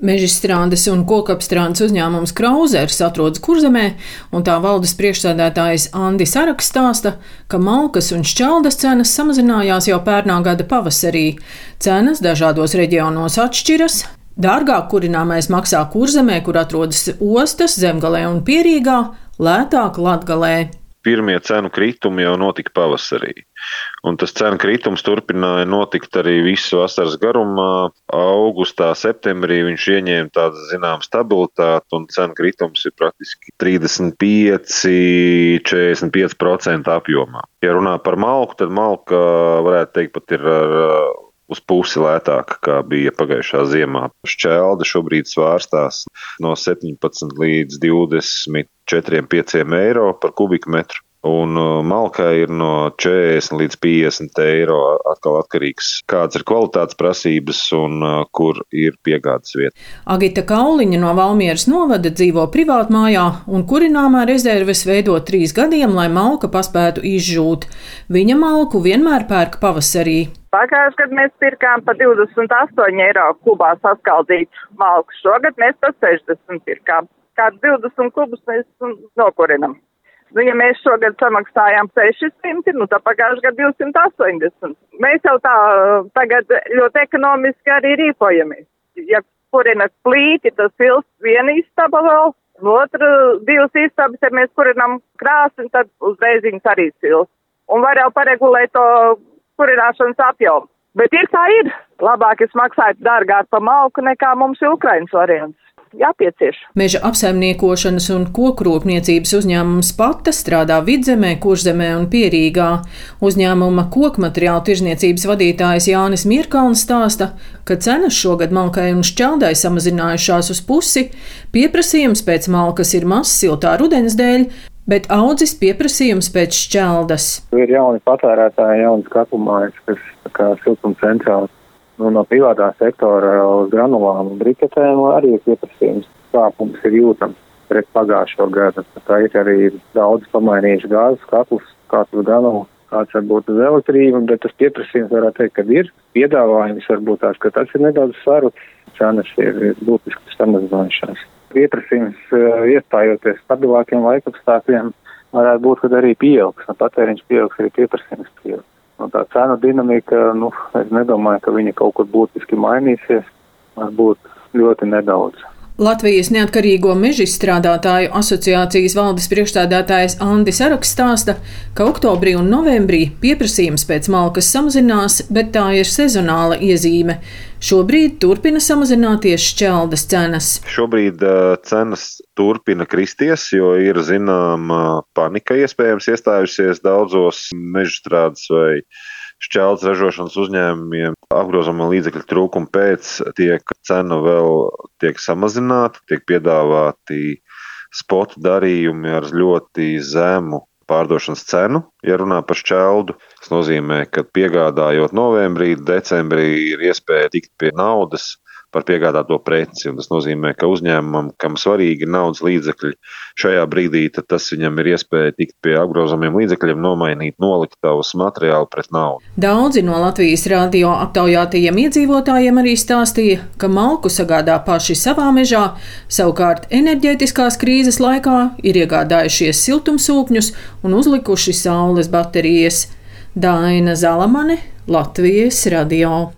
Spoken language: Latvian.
Mežstrādes un kokapstrādes uzņēmums Krauzers atrodas Kurzemē, un tā valdes priekšsēdētājs Andis Araks stāsta, ka malkas un šķeldas cenas samazinājās jau pērnā gada pavasarī. Cenas dažādos reģionos atšķiras. Dārgāk kurināmais maksā Kurzemē, kur atrodas ostas, Zemgalē un Pierīgā, lētāk Latgalē pirmie cenu kritumi jau notika pavasarī. Un tas cenu kritums turpināja notikt arī visu vasaras garumā. Augustā, septembrī viņš ieņēma tādu zināmu stabilitāti, un cenu kritums ir praktiski 35-45% apjomā. Ja runā par malku, tad malka varētu teikt pat ir ar uz pusi lētāka, kā bija pagājušā ziemā. Šķelda šobrīd svārstās no 17 līdz 20 4-5 eiro par kubikmetru. Un uh, malkai ir no 40 līdz 50 eiro. Atkal atkarīgs, kādas ir kvalitātes prasības un uh, kur ir piegādes vieta. Agita Kauliņa no Valmieras novada dzīvo privātmājā un kurināmā rezerves veido trīs gadiem, lai malka paspētu izžūt. Viņa malku vienmēr pērk pavasarī. Pagājušajā gadā mēs pirkām pa 28 eiro kubā saskaldītu malku. Šogad mēs pa 60 pirkām kāds 20 kubus mēs nokurinam. Nu, ja mēs šogad samaksājām 600, nu, tad pagājušajā gadā 280. Mēs jau tā tagad ļoti ekonomiski arī rīkojamies. Ja kurina plīti, tas ilgs viena istaba vēl, un otra divas istabas, ja mēs kurinam krāsni, tad uzreiz viņas arī silst. Un var jau paregulēt to kurināšanas apjomu. Bet ir kā ir. Labāk es maksātu dārgāk par malku nekā mums ir Ukrainas variants jāpiecieš. Meža apsaimniekošanas un kokrūpniecības uzņēmums Pata strādā vidzemē, kurzemē un pierīgā. Uzņēmuma kokmateriālu tirzniecības vadītājs Jānis Mirkalns stāsta, ka cenas šogad malkai un šķeldai samazinājušās uz pusi, pieprasījums pēc malkas ir mazs siltā rudens dēļ, bet audzis pieprasījums pēc šķeldas. Ir jauni patērētāji, jaunas kapumājas, kas kā siltuma centrāls nu, no privātā sektora uz granulām un briketēm arī ir pieprasījums. Kāpums ir jūtams pret pagājušo gadu. Tā ir arī daudz pamainījuši gāzes katlus, kāds uz granulu, kāds varbūt uz elektrību, bet tas pieprasījums varētu teikt, ka ir. Piedāvājums varbūt tās, ka tas ir nedaudz saruts, cenas ir būtiski samazinājušās. Pieprasījums iestājoties stabilākiem laikapstākļiem varētu būt, ka arī pieaugs, un patēriņš pieaugs, arī pieprasījums pieaugs. Nu, tā cenu dinamika, nu, es nedomāju, ka viņa kaut kur būtiski mainīsies. Varbūt ļoti nedaudz. Latvijas Neatkarīgo meža izstrādātāju asociācijas valdes priekšstādātājs Andis Araks stāsta, ka oktobrī un novembrī pieprasījums pēc malkas samazinās, bet tā ir sezonāla iezīme. Šobrīd turpina samazināties šķeldas cenas. Šobrīd uh, cenas turpina kristies, jo ir zināma panika iespējams iestājusies daudzos mežstrādes vai šķeldas ražošanas uzņēmumiem apgrozāmā līdzekļu trūkuma pēc tiek cena vēl tiek samazināta, tiek piedāvāti spotu darījumi ar ļoti zemu pārdošanas cenu, ja runā par šķeldu. Tas nozīmē, ka piegādājot novembrī, decembrī ir iespēja tikt pie naudas par piegādāto preci. Tas nozīmē, ka uzņēmumam, kam svarīgi ir naudas līdzekļi, šajā brīdī tas viņam ir iespēja tikt pie apgrozāmiem līdzekļiem, nomainīt noliktavas materiālu pret naudu. Daudzi no Latvijas radio aptaujātajiem iedzīvotājiem arī stāstīja, ka malku sagādā paši savā mežā, savukārt enerģētiskās krīzes laikā ir iegādājušies siltumsūkņus un uzlikuši saules baterijas. Daina Zalamane, Latvijas radio.